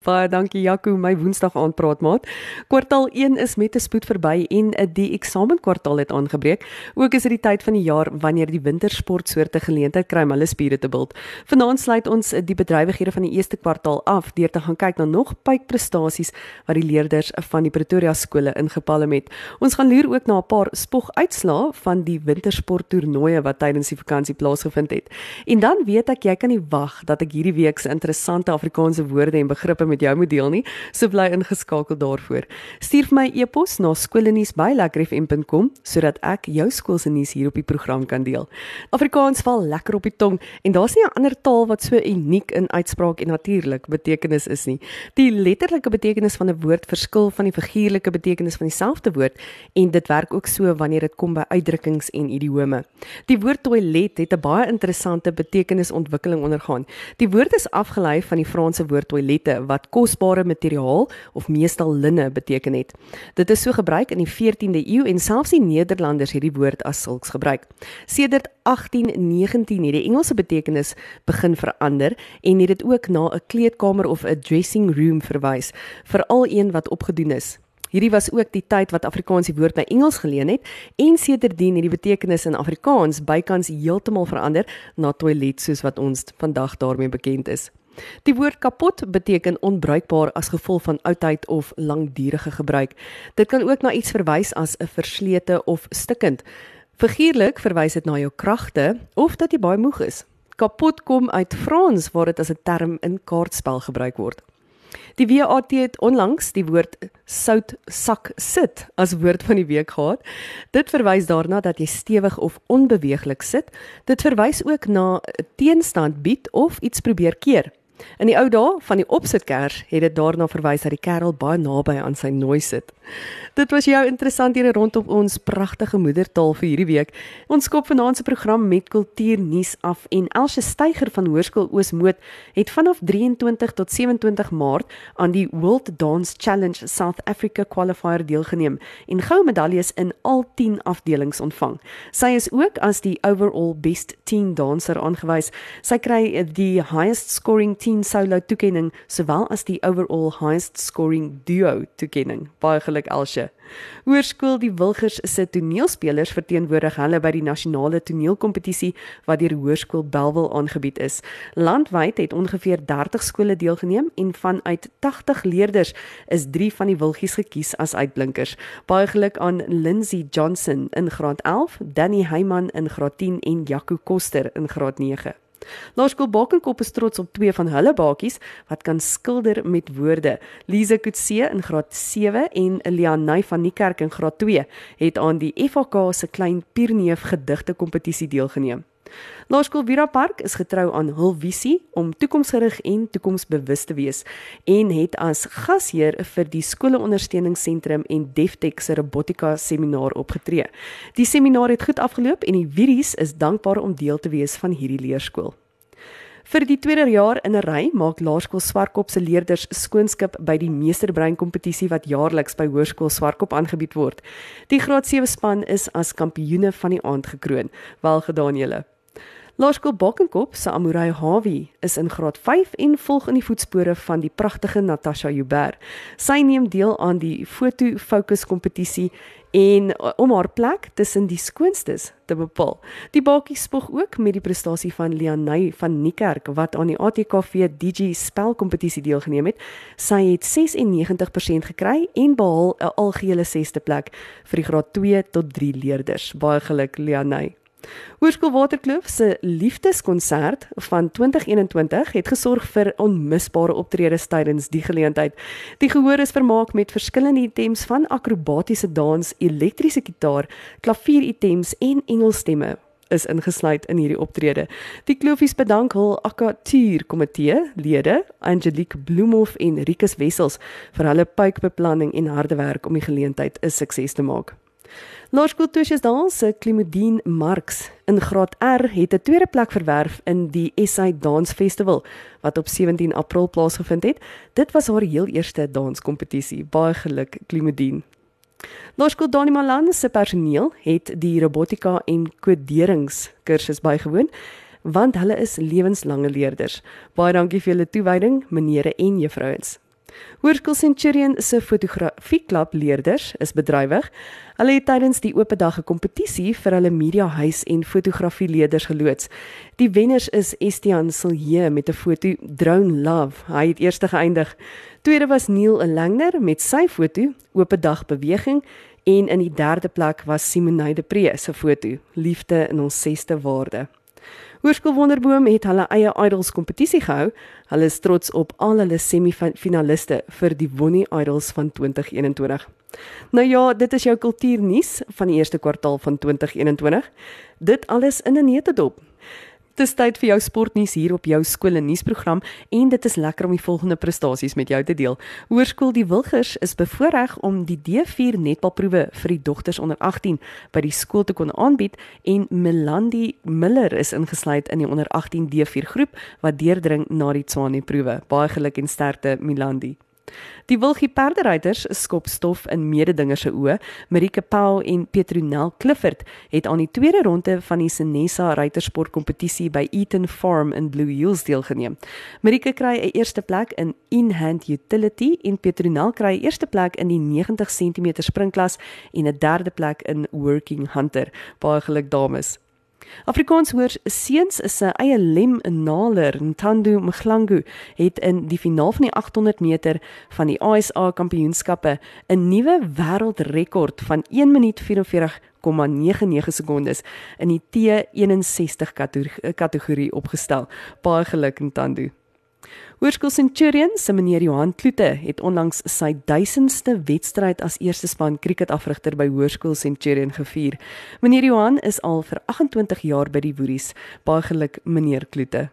Baie dankie Jaco, my Woensdag aand praat maat. Kwartaal 1 is met 'n spoed verby en 'n die eksamenkwartaal het aangebreek. Ook is dit die tyd van die jaar wanneer die wintersportsoorte geleentheid kry om hulle spiere te bult. Vanaand sluit ons die bedrywighede van die eerste kwartaal af deur te gaan kyk na nog pypprestasies wat die leerders van die Pretoria skole ingepalem het. Ons gaan loer ook na 'n paar spoguitslae van die wintersporttoernooie wat tydens die vakansie plaasgevind het. En dan weet ek jy kan nie wag dat ek hierdie week se interessante Afrikaanse woorde en begrippe met jou moet deel nie, so bly ingeskakel daarvoor. Stuur vir my e-pos na skoolnuus@lekkerfm.com sodat ek jou skool se nuus hier op die program kan deel. Afrikaans val lekker op die tong en daar's nie 'n ander taal wat so uniek in uitspraak en natuurlik betekenis is nie. Die letterlike betekenis van 'n woord verskil van die figuurlike betekenis van dieselfde woord en dit werk ook so wanneer dit kom by uitdrukkings en idiome. Die woord toilet het 'n baie interessante betekenisontwikkeling ondergaan. Die woord is afgelei van die Franse woord toilette wat wat kosbare materiaal of meestal linne beteken het. Dit is so gebruik in die 14de eeu en selfs die Nederlanders het die woord as sulks gebruik. Sedert 1819 het die Engelse betekenis begin verander en het dit ook na 'n kleedkamer of 'n dressing room verwys, veral een wat opgedoen is. Hierdie was ook die tyd wat Afrikaans die woord na Engels geleen het en sedertdien het die betekenis in Afrikaans bykans heeltemal verander na toilet soos wat ons vandag daarmee bekend is. Die woord kapot beteken onbruikbaar as gevolg van oudheid of langdurige gebruik. Dit kan ook na iets verwys as 'n verslete of stikkend. Figuurlik verwys dit na jou kragte of dat jy baie moeg is. Kapot kom uit Frans waar dit as 'n term in kaartspel gebruik word. Die WAT het onlangs die woord sout sak sit as woord van die week gehad. Dit verwys daarna dat jy stewig of onbeweeglik sit. Dit verwys ook na 'n teenstand bied of iets probeer keer. In die ou dae van die opsitkers het dit daarna verwys dat die kerel baie naby aan sy nooi sit. Dit was jou interessant hier rondom ons pragtige moedertaal vir hierdie week. Ons skop vanaand se program met kultuurnuus af en Elsje Steiger van Hoërskool Oosmoed het vanaf 23 tot 27 Maart aan die World Dance Challenge South Africa Qualifier deelgeneem en goue medaljes in al 10 afdelings ontvang. Sy is ook as die overall best teen dancer aangewys. Sy kry die highest scoring teen solo toekenning sowel as die overall highest scoring duo toekenning. Baie geluk Elsje. Hoërskool Die Wilgers se toneelspelers verteenwoordig hulle by die nasionale toneelkompetisie wat deur Hoërskool Belwel aangebied is. Landwyd het ongeveer 30 skole deelgeneem en vanuit 80 leerders is 3 van die Wilgies gekies as uitblinkers. Baie geluk aan Lindsay Johnson in graad 11, Danny Heyman in graad 10 en Jaco Koster in graad 9. Laerskool Bakenkop is trots op twee van hulle bakies wat kan skilder met woorde. Lize Kutse in graad 7 en Elianay van Niekerk in graad 2 het aan die FHK se klein pierneef gedigte kompetisie deelgeneem. Laerskool Vira Park is getrou aan hul visie om toekomsgerig en toekomsbewus te wees en het as gasheer vir die skoleondersteuningsentrum en Deftech se robotika seminar opgetree. Die seminar het goed afgeloop en die Viries is dankbaar om deel te wees van hierdie leerskool. Vir die tweede jaar in 'n ry maak Laerskool Swartkop se leerders skoonskip by die Meesterbrein kompetisie wat jaarliks by Hoërskool Swartkop aangebied word. Die graad 7 span is as kampioene van die aand gekroon. Wel gedaan julle. Laerskool Bakenkop se Amurai Hawi is in graad 5 en volg in die voetspore van die pragtige Natasha Joubert. Sy neem deel aan die foto fokus kompetisie en uh, om haar plek tussen die skoonstes te bepaal. Die bakkie spog ook met die prestasie van Lianay van Niekerk wat aan die ATKV DJ spel kompetisie deelgeneem het. Sy het 96% gekry en behaal 'n algehele 6ste plek vir die graad 2 tot 3 leerders. Baie geluk Lianay. Hoërskool Waterkloof se liefdeskonsert van 2021 het gesorg vir onmisbare optredes tydens die geleentheid. Die gehoor is vermaak met verskillende items van akrobatiese dans, elektriese gitaar, klavieritems en engelstemme is ingesluit in hierdie optrede. Die Kloofies bedank hul akatuur komitee lede, Angelique Bloemhof en Rikus Wessels vir hulle puikbeplanning en harde werk om die geleentheid 'n sukses te maak. Laerskool Tuisjes Dans se Klimodien Marx in Graad R het 'n tweede plek verwerf in die SA Dans Festival wat op 17 April plaasgevind het. Dit was haar heel eerste danskompetisie. Baie geluk Klimodien. Laerskool Dani Malan se personeel het die robotika en koderingskursus bygewoon want hulle is lewenslange leerders. Baie dankie vir julle toewyding, menere en juffrouens. Hoërskool Centurion se fotografieklub leerders is bedrywig. Hulle het tydens die oop dag 'n kompetisie vir hulle mediahuis en fotografie leerders geloods. Die wenners is Estian Silje met 'n foto Drone Love. Hy het eerste geëindig. Tweede was Neil Langner met sy foto Oop dag beweging en in die derde plek was Simonay de Pre se foto Liefde in ons sesde waarde. Hoërskool Wonderboom het hulle eie idols kompetisie gehou. Hulle is trots op al hulle semifinaliste vir die Wonnie Idols van 2021. Nou ja, dit is jou kultuurnuus van die eerste kwartaal van 2021. Dit alles in 'n netedop. Dis tyd vir jou sportnuus hier op jou skool en nuusprogram en dit is lekker om die volgende prestasies met jou te deel. Hoërskool Die Wilgers is bevoorreg om die D4 netbalproewe vir die dogters onder 18 by die skool te kon aanbied en Melandi Miller is ingesluit in die onder 18 D4 groep wat deurdring na die Tswane proewe. Baie geluk en sterkte Melandi. Die Wilgie Perderuiters skop stof in mededingers se oë. Marike Paul en Petronel Clifford het aan die tweede ronde van die Senesa ruitersport kompetisie by Eaton Farm in Blue Hills deelgeneem. Marike kry 'n eerste plek in in-hand utility en Petronel kry 'n eerste plek in die 90 cm springklas en 'n derde plek in working hunter. Baie geluk dames. Afrikaans hoor seuns is sy eie lem naler Ntando Mglangu het in die finaal van die 800 meter van die ASA kampioenskappe 'n nuwe wêreldrekord van 1 minuut 44,99 sekondes in die T61 kategorie opgestel. Baie geluk Ntando. Hoërskool Centurion se meneer Johan Kloete het onlangs sy 1000ste wedstryd as eerste span kriketafrigter by Hoërskool Centurion gevier. Meneer Johan is al vir 28 jaar by die Woeries. Baie geluk meneer Kloete.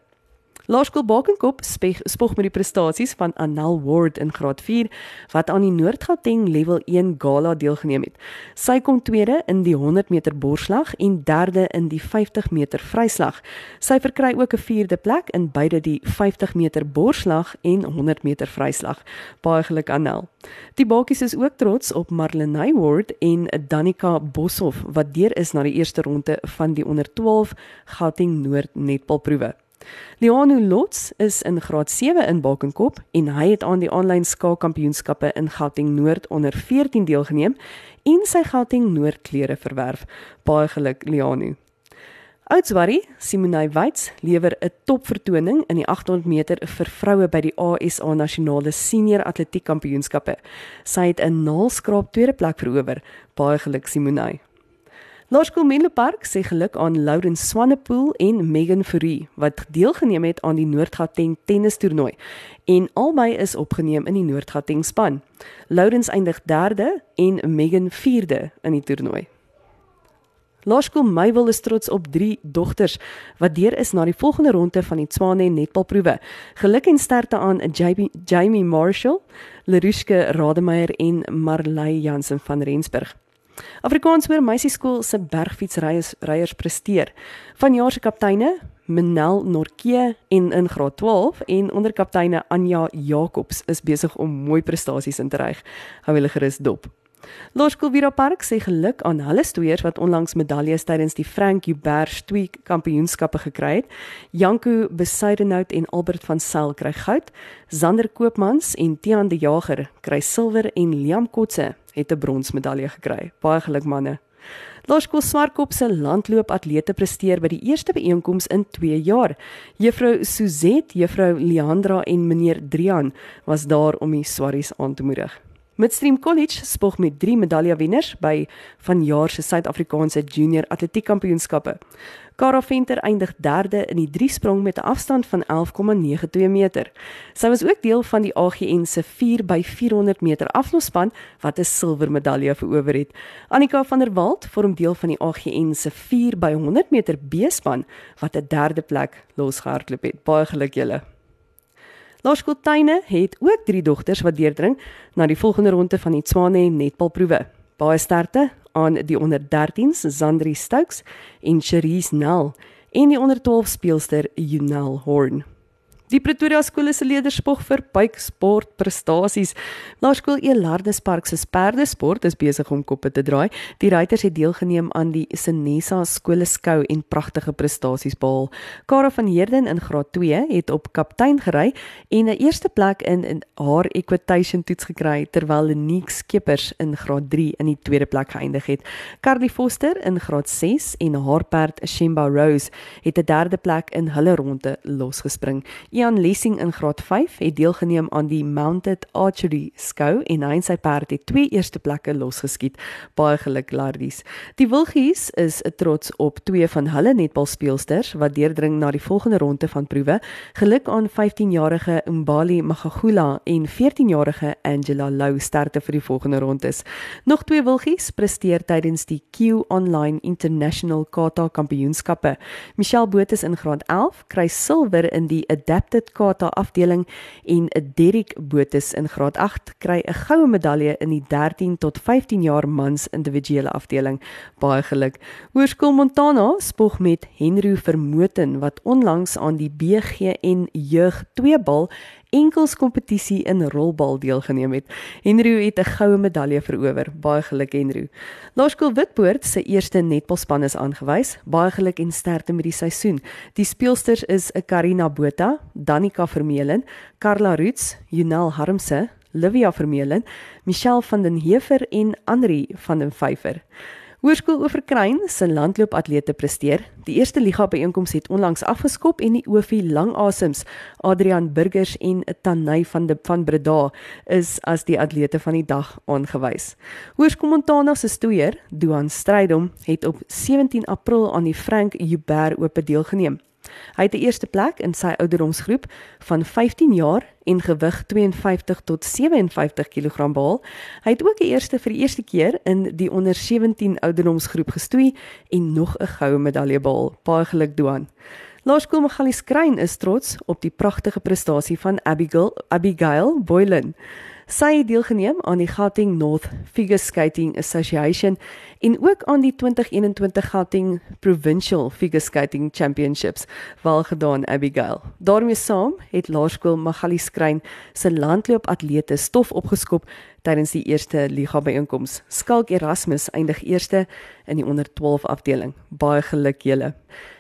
Laerskool Bakenkop spog met die prestasies van Anel Ward in graad 4 wat aan die Noord-Gauteng level 1 gala deelgeneem het. Sy kom tweede in die 100 meter borsslag en derde in die 50 meter vryslag. Sy verkry ook 'n vierde plek in beide die 50 meter borsslag en 100 meter vryslag. Baie geluk Anel. Die bakies is ook trots op Marlenae Ward en Danica Boshoff wat deur is na die eerste ronde van die onder 12 Gauteng Noord netbalproewe. Leonu Lots is in graad 7 in Bakenkop en hy het aan die aanlyn skaakkampioenskappe in Gauteng Noord onder 14 deelgeneem en sy Gauteng Noord klere verwerf. Baie geluk Leonu. Oudswarie, Simonay Weits lewer 'n topvertoning in die 800 meter vir vroue by die ASA Nasionale Senior Atletiek Kampioenskappe. Sy het 'n naalskraap tweede plek verower. Baie geluk Simonay. Laerskool Menlo Park sê geluk aan Lauren Swanepoel en Megan Fourie wat deelgeneem het aan die Noordgauteng tennistoernooi en albei is opgeneem in die Noordgauteng span. Lauren eindig 3de en Megan 4de in die toernooi. Laerskool Meywil is trots op drie dogters wat deur is na die volgende ronde van die Tswane netbalproewe. Geluk en sterkte aan Jamie, Jamie Marshall, Leruske Rademeier en Marley Jansen van Rensburg. Afrikaans hoor meisieskool se bergfietsryers ryers presteer. Vanjaar se kapteine Menel Norke en in graad 12 en onderkapteine Anja Jacobs is besig om mooi prestasies in te ry. Hou hulle gerus dop. Laerskool Vira Park sê geluk aan hulle stoeiers wat onlangs medaljes tydens die Frank Hubert Tweek kampioenskappe gekry het. Janku Besuidenhout en Albert van Sail kry goud. Zander Koopmans en Tiaan de Jager kry silwer en Liam Kotse het 'n bronsmedalje gekry. Baie geluk manne. Laerskool Swartkop se landloopatlete presteer by die eerste byeenkoms in 2 jaar. Juffrou Suzette, Juffrou Leandra en meneer Drian was daar om die swarries aan te moedig. Midstream College spog met 3 medaljewenners by vanjaar se Suid-Afrikaanse Junior Atletiek Kampioenskappe. Cara Venter eindig 3de in die 3 sprong met 'n afstand van 11,92 meter. Sy was ook deel van die AGN se 4 by 400 meter aflosspan wat 'n silwer medalje verower het. Annika van der Walt vorm deel van die AGN se 4 by 100 meter B-span wat 'n derde plek losgehardloop het. Baie geluk julle. Laerskool Tuine het ook drie dogters wat deurdring na die volgende ronde van die Tswane netbalproewe. Baie sterkte aan die onder 13s Zandri Stokes en Cherise Nel en die onder 12 speelster Junel Horn. Die Pretoria skole se leerderspog vir buiksport prestasies. Laerskool Elardus Park se perdesport is besig om koppe te draai. Die ruiters het deelgeneem aan die Senesa skoleskou en pragtige prestasies behaal. Kara van Heerden in graad 2 het op kaptein gery en 'n eerste plek in, in haar equitation toets gekry terwyl Lenique Skeepers in graad 3 in die tweede plek geëindig het. Carly Foster in graad 6 en haar perd Shemba Rose het 'n derde plek in hulle ronde losgespring. Ian Lessing in graad 5 het deelgeneem aan die Mounted Archery skou en hy en sy perd het twee eerste plekke losgeskiet. Baie geluk Lardies. Die Wilgies is trots op twee van hulle netbalspeelsters wat deurdring na die volgende ronde van proewe. Geluk aan 15-jarige Umbali Magagula en 14-jarige Angela Lou sterte vir die volgende rondes. Nog twee Wilgies presteer tydens die Q Online International Kata Kampioenskappe. Michelle Botha in graad 11 kry silwer in die Adapt Adapted Kata afdeling en Derrick Botus in graad 8 kry 'n goue medalje in die 13 tot 15 jaar mans individuele afdeling. Baie geluk. Hoërskool Montana spog met Henry Vermoten wat onlangs aan die BGN jeug 2 bal enkels kompetisie in rolbal deelgeneem het. Henry het 'n goue medalje verower. Baie geluk Henry. Laerskool Witpoort se eerste netbalspan is aangewys. Baie geluk en sterkte met die seisoen. Die speelsters is Karina Botha, Danika Vermeulen, Karla Roots, Junel Harmse, Livia Vermeulen, Michelle van den Heever en Andri van den Vyver. Hoërskool Oeverkruin se landloopatlete presteer. Die eerste liga byeenkoms het onlangs afgeskop en die Ofie Langasems, Adrian Burgers en Tanay van de van Breda is as die atlete van die dag aangewys. Hoërskool Montana se stoeier, Duan Strydom, het op 17 April aan die Frank Joubert Ope deelgeneem. Hy het die eerste plek in sy ouderdomsgroep van 15 jaar en gewig 52 tot 57 kg behaal. Hy het ook die eerste vir die eerste keer in die onder 17 ouderdomsgroep gestoei en nog 'n goue medalje behaal. Baie geluk Duan. Laerskool Magalies Kruin is trots op die pragtige prestasie van Abigail Abigail Boylan. Sy het deelgeneem aan die Gauteng North Figure Skating Association en ook aan die 2021 Gauteng Provincial Figure Skating Championships wel gedaan Abigail. daarmee saam het Laerskool Magali Skrein se landloopatlete stof opgeskop tydens die eerste liga byeenkoms. Skalk Erasmus eindig eerste in die onder 12 afdeling. Baie geluk julle.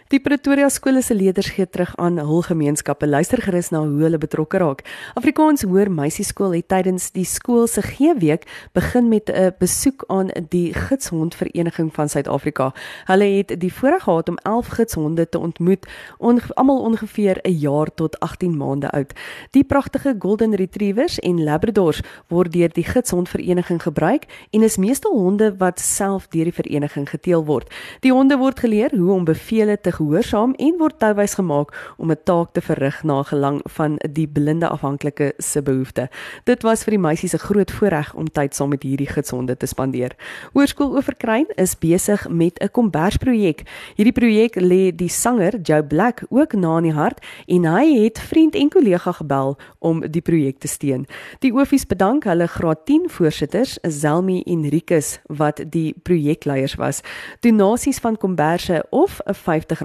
Die Pretoria skole se leerders gee terug aan hul gemeenskappe. Luister gerus na hoe hulle betrokke raak. Afrikaans Hoër Meisieskool het tydens die skool se G-week begin met 'n besoek aan die Gidshond Vereniging van Suid-Afrika. Hulle het die voorreg gehad om 11 gidshonde te ontmoet, on, almal ongeveer 'n jaar tot 18 maande oud. Die pragtige Golden Retrievers en Labradors word deur die Gidshond Vereniging gebruik en is meestal honde wat self deur die vereniging geteel word. Die honde word geleer hoe om bevele te gehoorsaam en word touwys gemaak om 'n taak te verrig na gelang van die blinde afhanklike se behoeftes. Dit was vir die meisies 'n groot voorreg om tyd saam met hierdie gidsonde te spandeer. Hoërskool Oeverkruin is besig met 'n kombersprojek. Hierdie projek lê die sanger Joe Black ook na in die hart en hy het vriend en kollega gebel om die projek te steun. Die Ofies bedank hulle graad 10 voorsitters, Zelmi en Rikus wat die projekleiers was. Donasies van komberse of 'n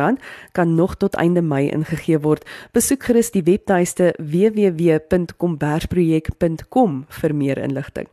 50 kan nog tot einde Mei ingegee word. Besoek gerus die webtuiste www.kombersprojek.com vir meer inligting.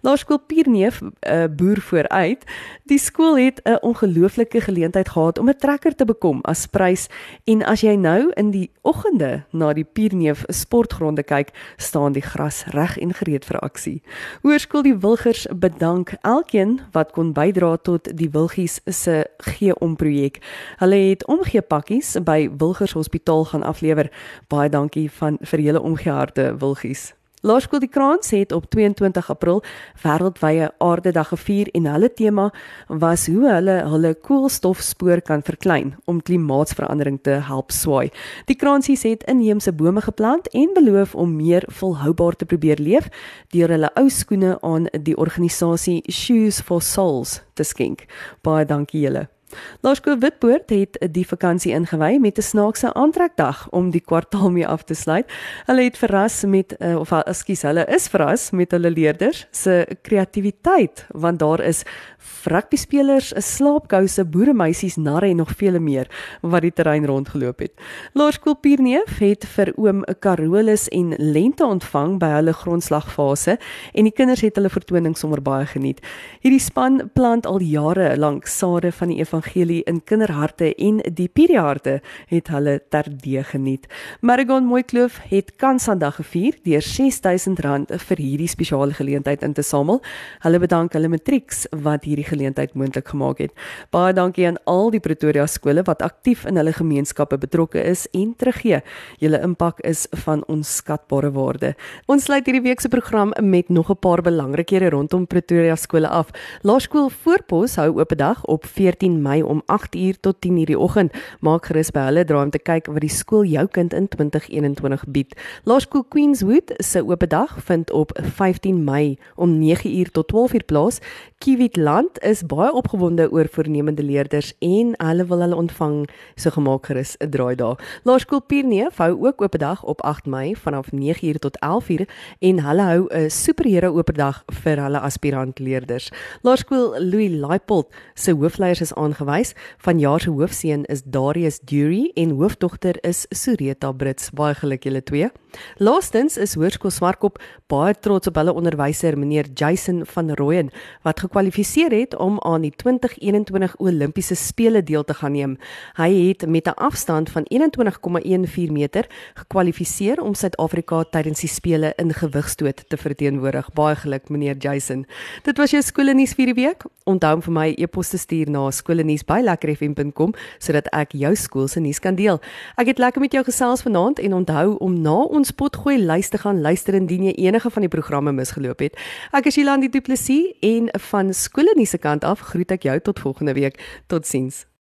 Laerskool Pierneef uh, boer vooruit. Die skool het 'n ongelooflike geleentheid gehad om 'n trekker te bekom as prys en as jy nou in die oggende na die Pierneef sportgronde kyk, staan die gras reg en gereed vir aksie. Hoërskool die Wilgers bedank elkeen wat kon bydra tot die Wilgies se gee om projek. Hulle het omgee pakkies by Wilgers Hospitaal gaan aflewer. Baie dankie van vir julle omgeharde Wilgies. Laerskool die Kraans het op 22 April wêreldwye aardedag gevier en hulle tema was hoe hulle hulle koolstofspoor kan verklein om klimaatsverandering te help swaai. Die Kraansies het inheemse bome geplant en beloof om meer volhoubaar te probeer leef deur hulle ou skoene aan die organisasie Shoes for Souls te skenk. Baie dankie julle. Laerskool Witpoort het die vakansie ingewy met 'n snaakse aantrekdag om die kwartaal mee af te sluit. Hulle het verras met uh, of ekskuus, hulle is verras met hulle leerders se kreatiwiteit want daar is rugby spelers, 'n slaapkouse, boeremeisies, narre en nog vele meer wat die terrein rondgeloop het. Laerskool Pierneef het vir oom Carolus en Lente ontvang by hulle grondslagfase en die kinders het hulle vertoning sommer baie geniet. Hierdie span plant al jare lank sade van die evangelie in kinderharte en die pierieharte het hulle terdee geniet. Marigon Mooikloof het Kansandag gevier deur R6000 vir hierdie spesiale geleentheid in te samel. Hulle bedank hulle matrieks wat hierdie geleentheid moontlik gemaak het. Baie dankie aan al die Pretoria skole wat aktief in hulle gemeenskappe betrokke is en teruggee. Julle impak is van onskatbare waarde. Ons sluit hierdie week se program met nog 'n paar belangrikhede rondom Pretoria skole af. Laerskool Voorpos hou oop dag op 14 Mei om 8uur tot 10uur die oggend. Maak gerus by hulle draai om te kyk wat die skool jou kind in 2021 bied. Laerskool Queenswood se oop dag vind op 15 Mei om 9uur tot 12uur plaas. Kiwit Land is baie opgewonde oor voornemende leerders en hulle wil hulle ontvang so gemaak gerus 'n draai daar. Laerskool Pierneef hou ook oop dag op 8 Mei vanaf 9uur tot 11uur en hulle hou 'n superhero oop dag vir hulle aspirant leerders. Laerskool Louis Laipold se hoofleiers is aangewys. Vanjaar se hoofseun is Darius Dury en hoofdogter is Sureta Brits. Baie geluk julle twee. Laastens is Hoërskool Swartkop baie trots op hulle onderwyser meneer Jason van Rooyen wat gekwalifiseer het om aan die 2021 Olimpiese spele deel te gaan neem. Hy het met 'n afstand van 21,14 meter gekwalifiseer om Suid-Afrika tydens die spele in gewigstoot te verteenwoordig. Baie geluk meneer Jason. Dit was jou skoolnuus vir die week. Onthou om vir my e-pos te stuur na skoolnuus@lekkerfm.com sodat ek jou skool se nuus kan deel. Ek het lekker met jou gesels vanaand en onthou om na ons potgooi lys te gaan luister indien jy enige van die programme misgeloop het. Ek is Jolandi Du Plessis en van skoolnuus se kant af groet ek jou tot volgende week. Totsiens.